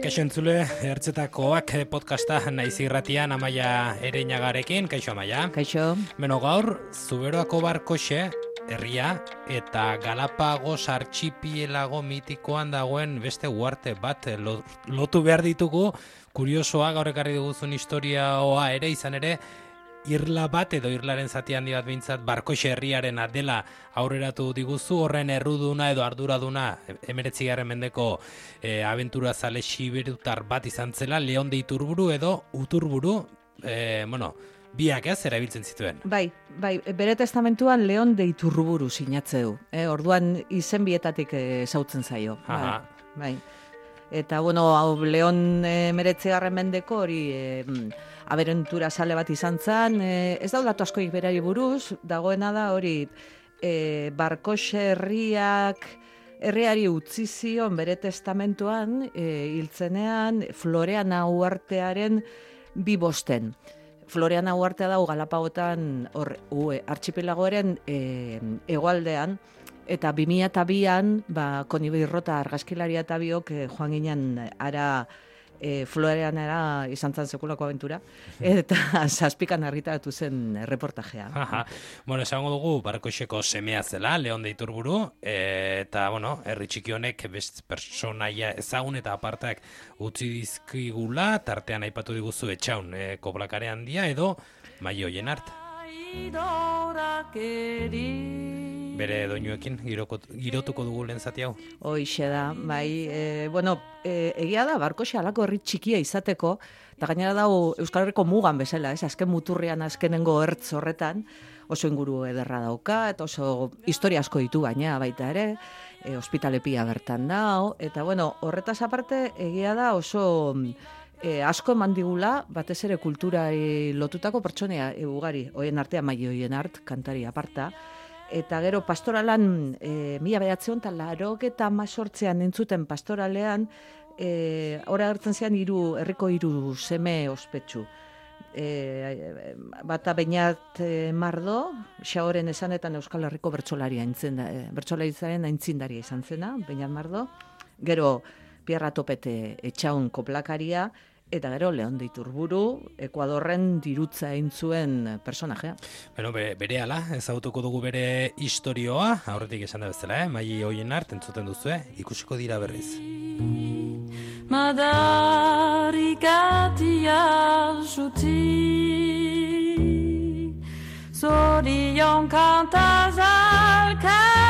Kaixo entzule, ertzetakoak podcasta naiz irratian amaia ereinagarekin, kaixo amaia. Kaixo. Beno gaur, zuberoako barkoxe, herria eta Galapagos artxipielago mitikoan dagoen beste uarte bat lotu behar ditugu, kuriosoa gaur ekarri duguzun historiaoa ere izan ere, irla bat edo irlaren zati handi bat bintzat barko herriaren dela aurreratu diguzu. Horren erruduna edo arduraduna emeretzi garren mendeko e, abentura zale siberutar bat izan zela Leon de Iturburu edo Uturburu e, bueno, biak ez erabiltzen zituen. Bai, bai, bere testamentuan Leon de Iturburu sinatzeu, eh, orduan izen bietatik zautzen zaio. Bai, bai. Eta, bueno, hau Leon e, garren mendeko hori... E, aberentura sale bat izan zen, e, ez daudatu askoik berari buruz, dagoena da hori e, barkoxe herriak, herriari utzi zion bere testamentuan, e, hiltzenean Floreana uartearen bi bosten. Floreana uartea dago Galapagotan hor, ue, archipelagoaren e, egualdean, eta 2002an, ba, konibirrota argazkilaria eta biok e, joan ginen ara e, Floreanera izan zan sekulako aventura, eta zazpikan argitaratu zen reportajea. Aha. Bueno, esango dugu, barkoixeko semea zela, Leon Deiturburu, e, eta, bueno, herri txiki honek best personaia ezagun eta apartak utzi dizkigula, tartean aipatu diguzu etxaun, e, koblakare handia, edo maioien art. Bere doinuekin girotuko dugu lehen zati hau? Hoixe da, bai, e, bueno, e, egia da, barko alako herri txikia izateko, eta gainera dago Euskal Herriko mugan bezala, ez, azken muturrian azkenengo ertz horretan, oso inguru ederra dauka, eta oso historia asko ditu baina baita ere, e, ospitalepia bertan da, eta bueno, horretaz aparte, egia da oso e, asko eman digula, batez ere kultura lotutako pertsonea e, ugari, hoien artean maio hoien art, kantari aparta, eta gero pastoralan, e, mila behatzen eta laro eta masortzean entzuten pastoralean, e, ora hartzen zean iru, herriko hiru seme ospetsu. E, bata bainat e, mardo, xaoren esanetan Euskal Herriko bertsolaria entzen da, e, bertsolaritzaren aintzindaria izan zena, bainat mardo, gero Pierra Topete etxaun koplakaria, eta gero Leon de Iturburu, Ekuadorren dirutza egin zuen personajea. Bueno, be, bere ala, ezagutuko dugu bere historioa, aurretik esan da bezala, eh? mai hoien art, entzuten duzu, eh? ikusiko dira berriz. Madarikatia zuti Zorion kantazalkari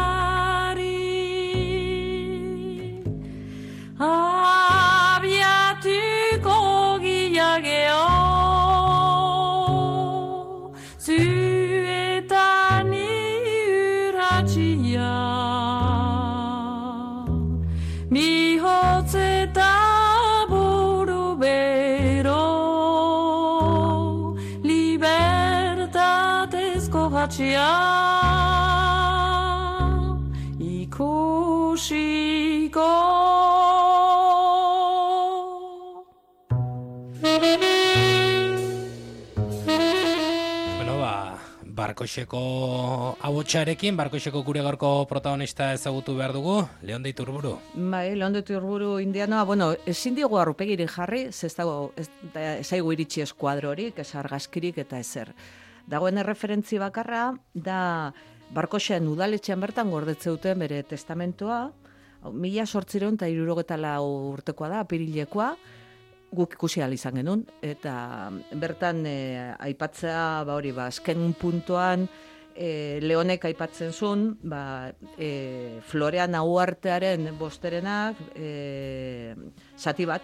Bueno, ba, Barkoxeko abotxarekin, Barkoxeko gure gorko protagonista ezagutu behar dugu, Leon de Iturburu. Bai, Leon de Iturburu indianoa, bueno, ezin digu arrupegirik jarri, ez dago, ez, ez zaigu iritsi eskuadrorik, ez argazkirik eta ezer. Dagoen erreferentzi bakarra, da Barkoxen udaletxean bertan gordetzeuten bere testamentoa, mila sortzireun eta irurogetala urtekoa da, apirilekoa, guk ikusi izan genuen, eta bertan e, aipatzea, ba hori, ba, azken puntuan, e, Leonek aipatzen zuen, ba, e, Florean Auartearen bosterenak, e, zati bat,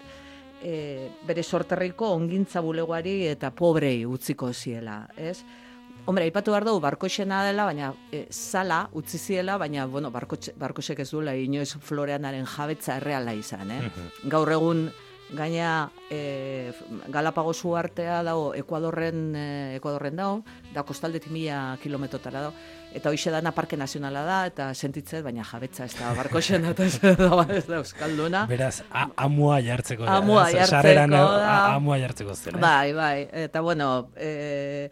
e, bere sorterriko ongintza bulegoari eta pobrei utziko ziela, ez? Hombre, aipatu behar dugu, barkoxena dela, baina e, zala utzi ziela, baina, bueno, barkoxek ez duela, inoiz Floreanaren jabetza erreala izan, eh? Gaur egun, gaina e, Galapagos artea dago Ekuadorren e, Ekuadorren dago da kostaldetik mila kilometrotara dago eta hoize dana parke nazionala da eta sentitzen baina jabetza ez da barko eta ez da, ez da euskalduna. Beraz amua jartzeko da amua jartzeko da. amua jartzeko zela bai bai eta bueno e,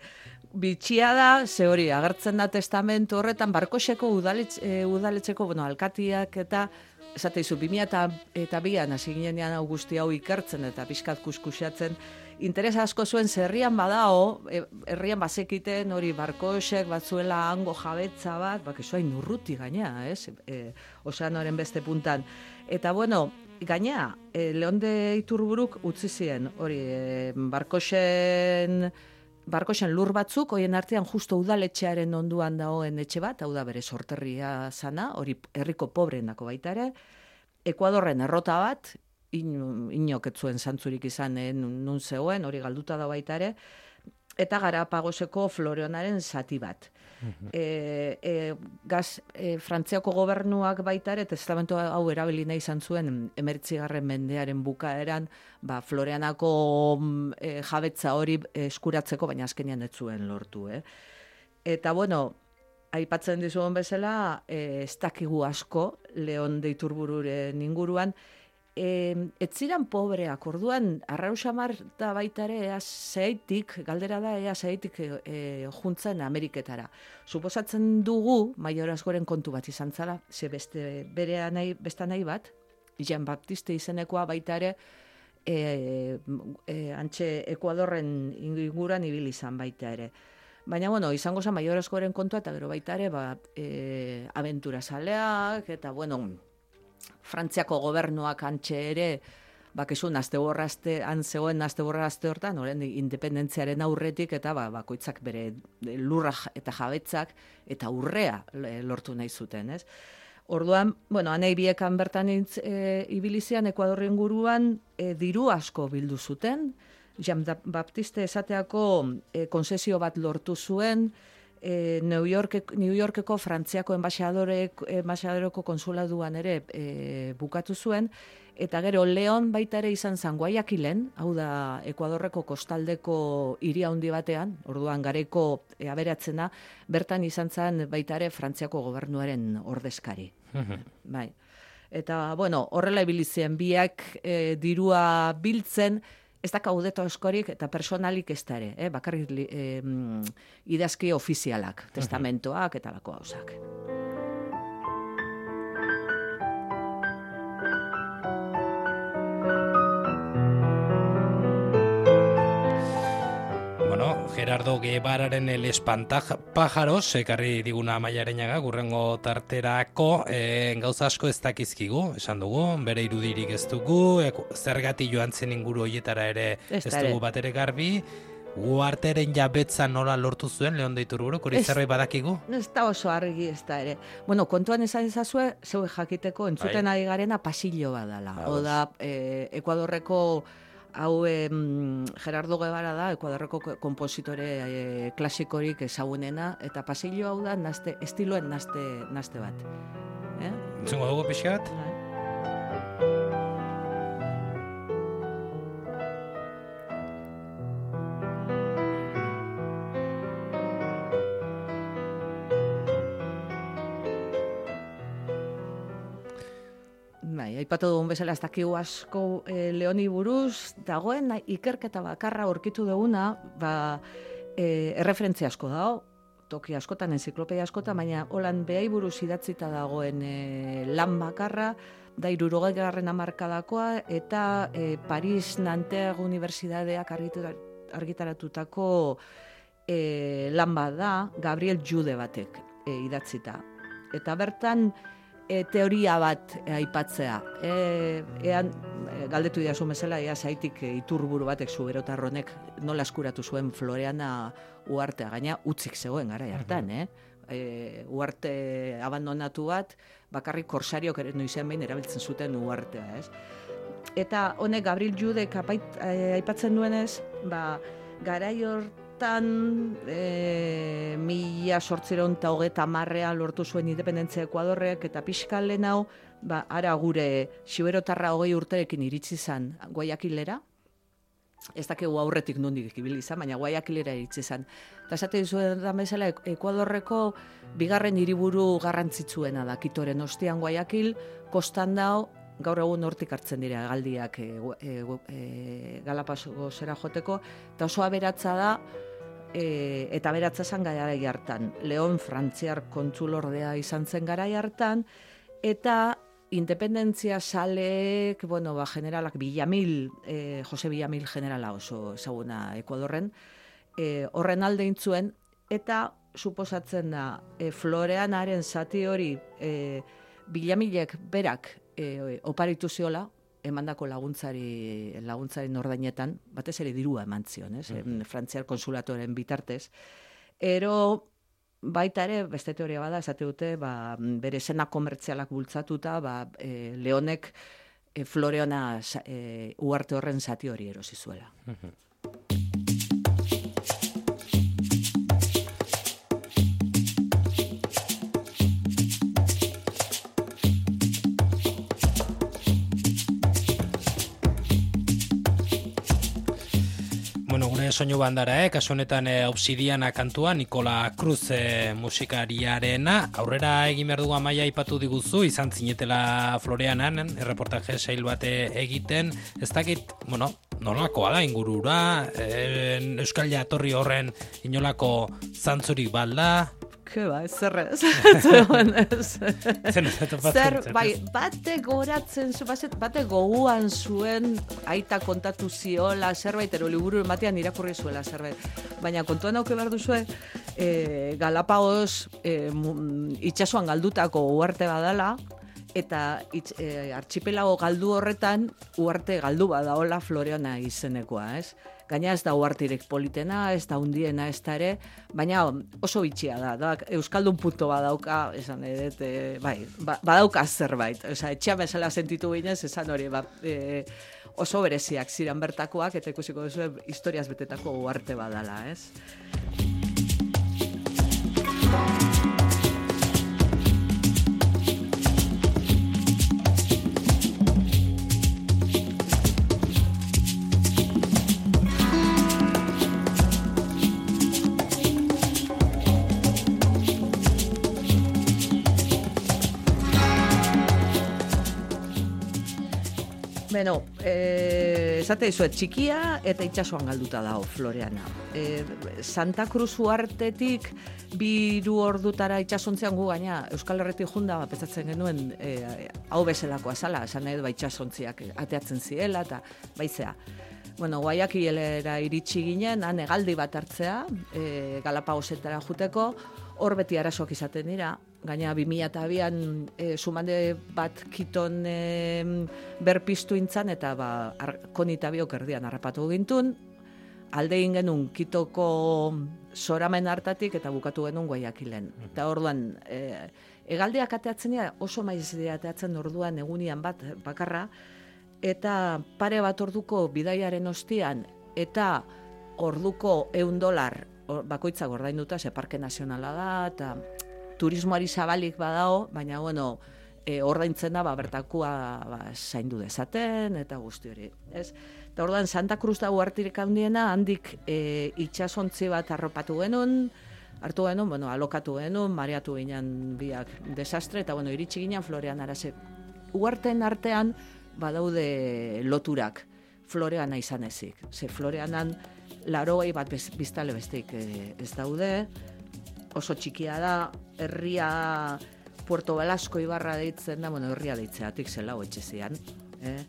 bitxia da, ze hori, agertzen da testamentu horretan, barkoseko udaletx, e, udaletzeko, bueno, alkatiak eta esate izu, bimia eta, eta bian, hasi ginen augusti hau ikertzen eta pixkat kuskusiatzen, interesa asko zuen zerrian badao, e, herrian bazekiten hori barkosek batzuela hango jabetza bat, bak eso hain urruti gaina, ez? E, ozeanoaren beste puntan. Eta bueno, gaina, e, Leonde Iturburuk utzi zien, hori, e, barkosen barkoxen lur batzuk, hoien artean justo udaletxearen onduan dagoen etxe bat, hau da bere sorterria zana, hori herriko pobreenako baita ere, Ekuadorren errota bat, in, inoketzuen zantzurik izan eh, nun zegoen, hori galduta da baita ere, eta Garapagoseko Floreonaren zati bat. E, e, gaz, e, Frantziako gobernuak baita ere, testamentu hau erabili nahi izan zuen emeritzigarren mendearen bukaeran, ba, Floreanako e, jabetza hori eskuratzeko, baina azkenian ez zuen lortu. Eh? Eta bueno, aipatzen dizuen bezala, e, ez dakigu asko, Leon deiturbururen inguruan, e, etziran pobreak, orduan, arrau xamar da baita ere, ea zeitik, galdera da, ea zeitik e, juntzen Ameriketara. Suposatzen dugu, maioraz goren kontu bat izan zara, ze beste bere nahi, besta nahi bat, Jean Baptiste izenekoa baita ere, e, e, antxe Ekuadorren inguran ibili izan baita ere. Baina, bueno, izango zen maiorazkoaren kontua, eta gero baita ere, ba, e, aventura saleak, eta, bueno, Frantziako gobernuak antxe ere, bakizu, nazte borrazte, zegoen nazte borrazte hortan, oren independentziaren aurretik, eta ba, bakoitzak bere lurra eta jabetzak, eta urrea lortu nahi zuten, ez? Orduan, bueno, anei biekan bertan intz, e, ibilizian, Ekuadorren guruan, e, diru asko bildu zuten, Jean Baptiste esateako e, konsesio bat lortu zuen, e, New, York, New Yorkeko Frantziako enbaixadoreko konsuladuan ere e, bukatu zuen, eta gero Leon baita ere izan zan guaiakilen, hau da Ekuadorreko kostaldeko hiri handi batean, orduan gareko e, aberatzena, bertan izan zan baita ere Frantziako gobernuaren ordezkari. bai. Eta, bueno, horrela ibilizien biak e, dirua biltzen, ez da kaudeto eskorik eta personalik ez da ere, eh? bakarrik eh, idazki ofizialak, testamentoak eta lako hausak. Gerardo Guevararen el espantaj pájaros, ekarri diguna maiarenaga, gurrengo tarterako, e, gauza asko ez dakizkigu, esan dugu, bere irudirik ez dugu, e, zergati joan zen inguru hoietara ere ez, dugu bat ere garbi, Guarteren jabetza nola lortu zuen, Leon Deitur kuri zerbait badakigu? Ez da oso argi ez da ere. Bueno, kontuan esan ezazue, zeue jakiteko, entzuten bai. ari garena pasillo badala. Oda, e, Ekuadorreko hau Gerardo Guevara da, Ekuadarroko kompositore e, klasikorik ezagunena, eta pasillo hau da, nazte, estiloen nazte, nazte bat. Eh? Zungo dugu pixkat? Aipatu dugun bezala ez dakigu asko e, Leoni buruz, dagoen ikerketa bakarra aurkitu duguna, ba, e, erreferentzia asko dago, toki askotan, enziklopedia askotan, baina holan behai buruz idatzita dagoen e, lan bakarra, da irurogegarren amarkadakoa, eta e, Paris Nanterre Universidadeak argitaratutako e, lan bat da, Gabriel Jude batek e, idatzita. Eta bertan, e, teoria bat e, aipatzea. E, ean, e, galdetu dira bezala, ea zaitik e, iturburu batek zuberotarronek nola eskuratu zuen Floreana uartea, gaina utzik zegoen gara hartan, eh? E, uarte abandonatu bat, bakarrik korsariok ere noizen behin erabiltzen zuten uartea, ez? Eta honek Gabriel Jude aipatzen duenez, ba, garai hortan e, mila sortzeron eta hogeta marrea lortu zuen independentzia Ekuadorrek eta pixkal hau, ba, ara gure xiberotarra hogei urterekin iritsi zan guaiakilera, ez dakigu aurretik nondik ibili izan, baina guaiakilera iritsi zan. Eta esate dizuen bezala, Ekuadorreko bigarren hiriburu garrantzitsuena da, kitoren ostian guaiakil, kostan dao, gaur egun hortik hartzen dira galdiak e, e, e, Galapago zera joteko, eta oso aberatza da, e, eta aberatza zen gara hartan. Leon Frantziar kontzulordea izan zen gara hartan, eta independentzia saleek, bueno, ba, generalak Villamil, e, Jose Villamil generala oso ezaguna Ekuadorren, e, horren alde intzuen, eta suposatzen da, e, Floreanaren zati hori, e, Villamilek berak e, oparitu ziola, emandako laguntzari laguntzari nordainetan, batez ere dirua eman zion, ez? Mm. Frantziar konsulatoren bitartez. Ero baita ere beste teoria bada esate dute, ba, bere sena komertzialak bultzatuta, ba, e, Leonek e, Floreona e, uarte horren zati hori erosi zuela. Soinu bandara, eh? kasu honetan eh, obsidiana kantua, Nikola Cruz eh, musikariarena. Aurrera egin behar dugu amaia ipatu diguzu, izan zinetela Floreanan, erreportaje sail bate egiten. Ez dakit, bueno, nolakoa da ingurura, eh, Euskal Jatorri horren inolako zantzurik balda, ke ba, zer ez. Zer, bai, bate goratzen zu, bate goguan zuen aita kontatu ziola, zerbait, ero liburu batean irakurri zuela zerbait. Baina kontuan auke behar duzue, e, Galapagos e, itxasuan galdutako uarte badala, eta itx, e, archipelago galdu horretan uarte galdu badaola Floreona izenekoa, ez? Gaina ez da uartirek politena, ez da undiena ez da ere, baina oso bitxia da, da Euskaldun punto badauka, esan edet, e, bai, ba, badauka zerbait, oza, etxea bezala sentitu ginez, esan hori, ba, e, oso bereziak ziren bertakoak, eta ikusiko duzu historiaz betetako uarte badala, ez? Beno, eh, esate izuet, txikia eta itxasuan galduta dago Floreana. Eh, Santa Cruz uartetik biru ordutara itxasontzean gu gaina Euskal Herretik junda pezatzen genuen eh, hau bezalako azala, esan nahi ba itxasontziak ateatzen ziela eta baizea. Bueno, guaiak iritsi ginen, han egaldi bat hartzea, eh, Galapagosetara juteko, hor beti arazoak izaten dira, gaina 2002an e, sumande bat kiton e, berpiztu intzan, eta ba, ar, konita biok erdian harrapatu gintun, alde genuen kitoko soramen hartatik eta bukatu genuen guaiakilen. Mm Eta orduan, e, egaldeak ateatzen dira, oso maiz ateatzen orduan egunian bat bakarra, eta pare bat orduko bidaiaren ostian, eta orduko eun dolar bakoitza gordainduta, ze parke nazionala da, eta turismoari zabalik badao, baina bueno, e, ordaintzen da, ba, bertakua ba, zaindu dezaten, eta guzti hori. Ez? Eta ordan Santa Cruz da uartirik handiena, handik e, itxasontzi bat arropatu genuen, hartu genuen, bueno, alokatu genuen, mareatu ginen biak desastre, eta bueno, iritsi ginen Florean araze. Uarten artean, badaude loturak, Floreana izan ezik. Ze Floreanan, larogei bat biztale besteik eh, ez daude, oso txikia da, herria Puerto Velasco ibarra deitzen da, bueno, herria deitzeatik zela etxe zian. Eh?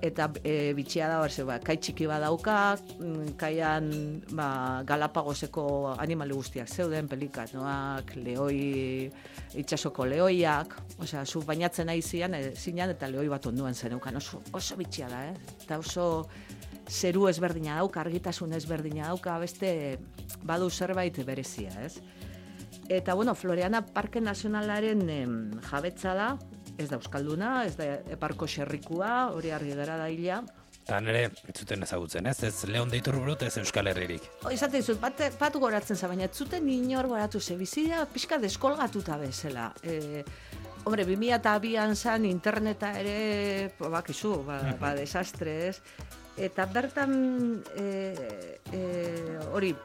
Eta e, bitxia da, berze, ba, kai txiki badauka, mm, kaian ba, Galapagoseko animali guztiak zeuden, pelikanoak, leoi, itxasoko leoiak, osea, zu bainatzen nahi zian, e, zinan, eta leoi bat onduan zeneukan, oso, oso bitxia da, eh? eta oso zeru ezberdina dauka, argitasun ezberdina dauka, beste badu zerbait berezia, ez? Eta, bueno, Floreana Parke Nazionalaren em, jabetza da, ez da Euskalduna, ez da eparko xerrikua, hori argi gara da hila. Eta nire, zuten ezagutzen, ez? Ez Leon deitur burut, ez Euskal Herririk. O, izate dizut, bat, bat goratzen za, baina zuten inor goratu ze, bizia pixka deskolgatuta bezala. E, hombre, 2002an zan interneta ere, bakizu, ba, ba desastre, ez? Eta bertan, e, e, hori,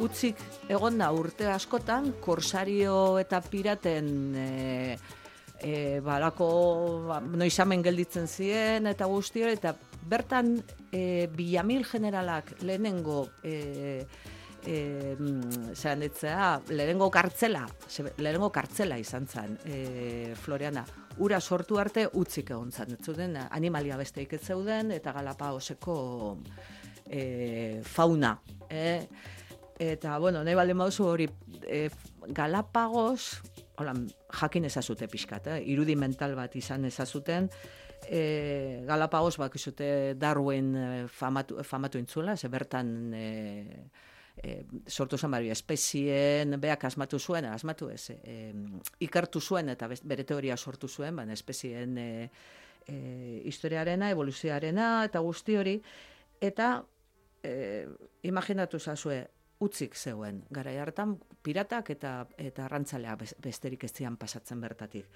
utzik egon da urte askotan, korsario eta piraten e, e, balako ba, noizamen gelditzen ziren eta guzti eta bertan e, bilamil generalak lehenengo e, e, zean ditzea, lehenengo kartzela, lehenengo kartzela izan zen e, Floriana, ura sortu arte utzik egon zen, zuten animalia besteik ez zeuden eta galapa oseko e, fauna. E, Eta, bueno, nahi baldin bauzu hori e, Galapagos, hola, jakin ezazute pixkat, eh? irudi mental bat izan ezazuten, e, Galapagos bak izute Darwin e, famatu, famatu intzula, ze bertan e, e, sortu zen bari espezien, beak asmatu zuen, asmatu ez, e, ikartu zuen eta bere teoria sortu zuen, baina espezien e, e, historiarena, evoluzioarena eta guzti hori, eta e, imaginatu zazue, utzik zeuen. Garai hartan piratak eta eta arrantzalea besterik ez zian pasatzen bertatik.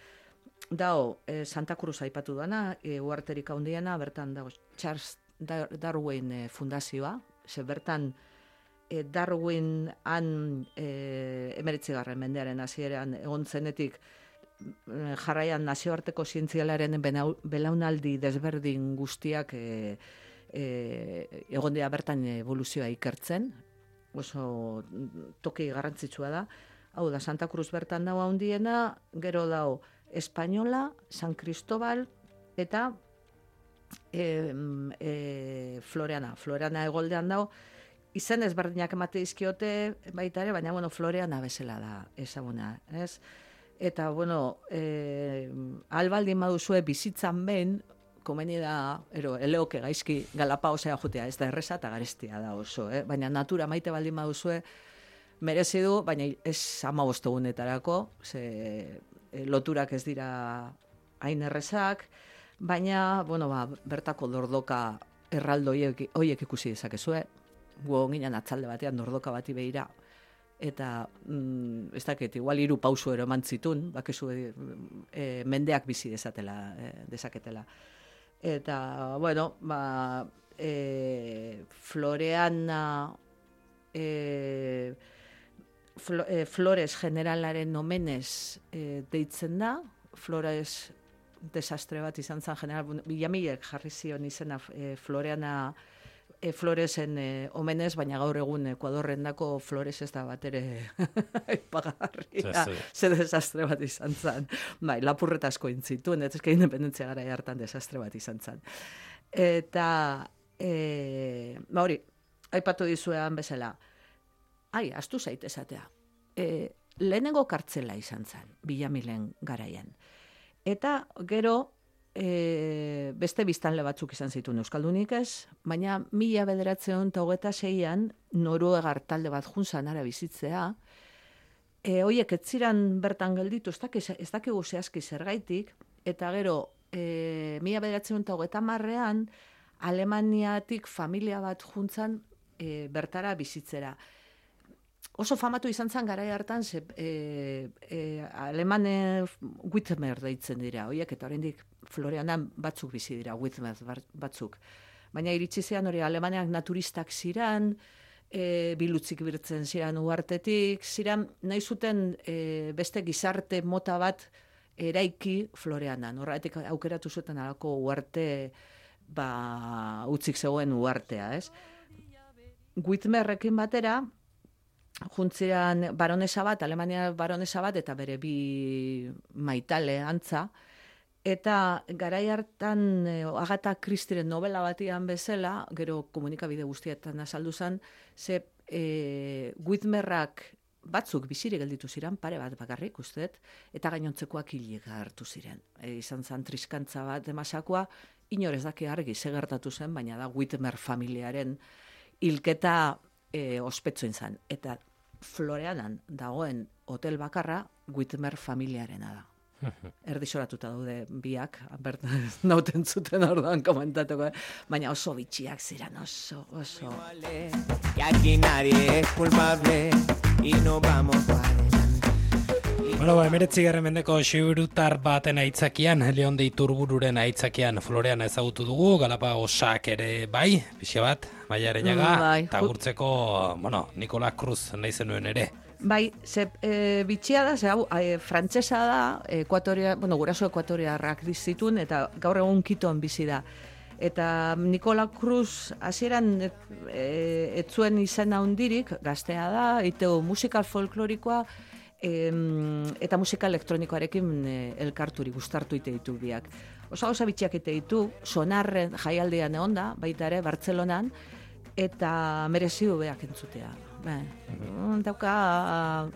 Dao, e, Santa Cruz aipatu dana, e, uarterik handiena bertan dago Charles Darwin e, fundazioa, ze bertan e, Darwin han e, emeritzigarren mendearen hasieran egon zenetik jarraian nazioarteko zientzialaren belaunaldi desberdin guztiak e, e, egon dira bertan evoluzioa ikertzen, oso toki garrantzitsua da. Hau da, Santa Cruz bertan dago handiena, gero dago Espainola, San Cristobal, eta e, e, Floreana. Floreana egoldean dago, izen ezberdinak emate dizkiote baita ere, baina bueno, Floreana bezala da ezaguna, ez? Eta, bueno, e, albaldin baduzue bizitzan ben, komeni da, ero, eleoke gaizki osea jutea, ez da erresa eta garestia da oso, eh? baina natura maite baldin baduzue, merezi du, baina ez ama bostegunetarako, ze e, loturak ez dira hain errezak, baina, bueno, ba, bertako dordoka erraldo hoiek ikusi dezakezue, gu ginen atzalde batean dordoka bati behira, eta mm, ez dakit, igual hiru pausu ero eman zitun, bakezu e, mendeak bizi dezatela, e, dezaketela. Eta, bueno, ba, e, Floreana e, e, Flores generalaren nomenez e, deitzen da, Flores desastre bat izan zen general, bilamilek jarri zion izena e, Floreana e, Floresen e, omenez, baina gaur egun Ekuadorren dako Flores ez da bat ere pagarria, ze desastre bat izan zen. Bai, lapurreta asko intzituen, ez ezke independentzia gara hartan desastre bat izan zen. Eta, e, ba hori, aipatu dizuean bezala, ai, astu zaitezatea, e, lehenengo kartzela izan zen, bilamilen garaian. Eta gero, e, beste biztanle batzuk izan zituen Euskaldunik ez, baina mila bederatzen eta zeian Noruegar talde bat junzan ara bizitzea, e, oiek ez ziren bertan gelditu, ez dakigu ez daki zehazki zergaitik, eta gero e, mila bederatzen eta marrean Alemaniatik familia bat juntzan e, bertara bizitzera. Oso famatu izan zen gara hartan, ze, e, e, alemane Whitmer deitzen dira, oiek, eta oraindik Floreanan batzuk bizi dira, Whitmer batzuk. Baina iritsi zean hori alemaneak naturistak ziran, e, bilutzik birtzen ziran uartetik, ziran nahi zuten e, beste gizarte mota bat eraiki Floreanan. Horretik aukeratu zuten alako uarte ba, utzik zegoen uartea, ez? Whitmerrekin batera, juntziran baronesa bat, Alemania baronesa bat, eta bere bi maitale antza, Eta garai hartan e, Agatha Christieren novela batian bezala, gero komunikabide guztietan azaldu zen, ze e, Whitmerrak batzuk bizire gelditu ziren, pare bat bakarrik usteet, eta gainontzekoak hilik hartu ziren. E, izan zen triskantza bat emasakoa, inorez daki argi segertatu zen, baina da Whitmer familiaren hilketa e, ospetzoin zen. Eta Floreanan dagoen hotel bakarra Whitmer familiarena da. Erdisoratuta daude biak, bertan nauten zuten orduan komentatuko, baina oso bitxiak ziren, oso, oso. Nadie es culpable y no vamos Bueno, ba, emeretzi garren mendeko xiurutar baten aitzakian, Leon de Iturbururen aitzakian Florean ezagutu dugu, Galapagosak ere bai, pixia bat, baiaren jaga, mm, bai. eta gurtzeko, bueno, Nikola Cruz nahi zenuen ere. Bai, ze, e, bitxia da, ze, hau, e, frantzesa da, ekuatoria, bueno, guraso ekuatoriarrak dizitun, eta gaur egun kiton bizi da. Eta Nikola Cruz hasieran e, etzuen izena hundirik, gaztea da, iteo musikal folklorikoa, e, eta musika elektronikoarekin e, elkarturi gustartu ite ditu biak. Osa osa bitxiak ite ditu, sonarren jaialdean egon da, baita ere, Bartzelonan, eta mereziu beak entzutea. Ba, dauka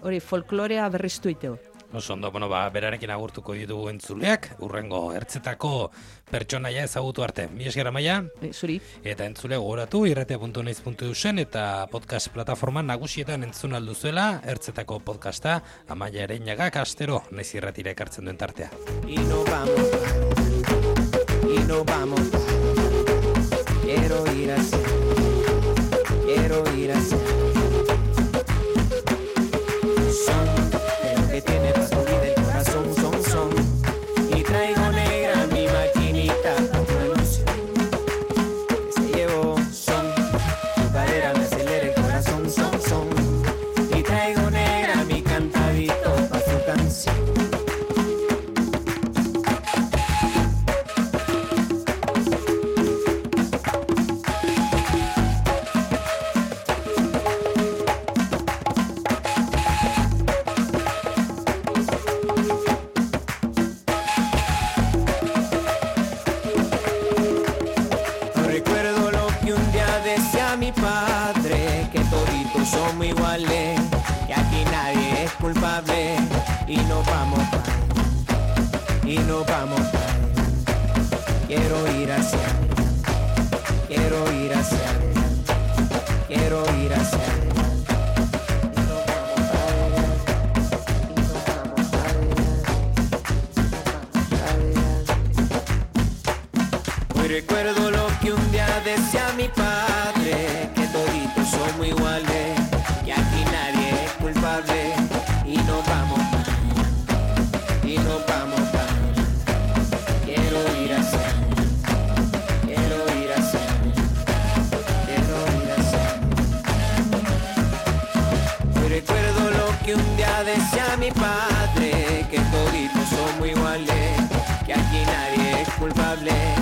hori folklorea berriztu iteo. Oso ondo, bueno, ba, berarekin agurtuko ditugu entzuleak, urrengo ertzetako pertsonaia ezagutu arte. Mi esgera maia? E, zuri. Eta entzule gogoratu, irratea.naiz.eusen eta podcast plataforma nagusietan entzun alduzuela, ertzetako podcasta, amaia ere inagak astero, naiz irratira ekartzen duen tartea. Ino vamos, ino vamos, quiero ir así, padre, que toditos somos iguales, que aquí nadie es culpable y no vamos pa y no vamos pa Quiero ir hacia adelante, quiero ir hacia adelante, quiero ir hacia adelante. Recuerdo decía mi padre que toditos somos iguales, que aquí nadie es culpable y nos vamos y nos vamos. Quiero ir a ser, quiero ir a ser, quiero ir a ser. Recuerdo lo que un día decía mi padre, que toditos somos iguales, que aquí nadie es culpable.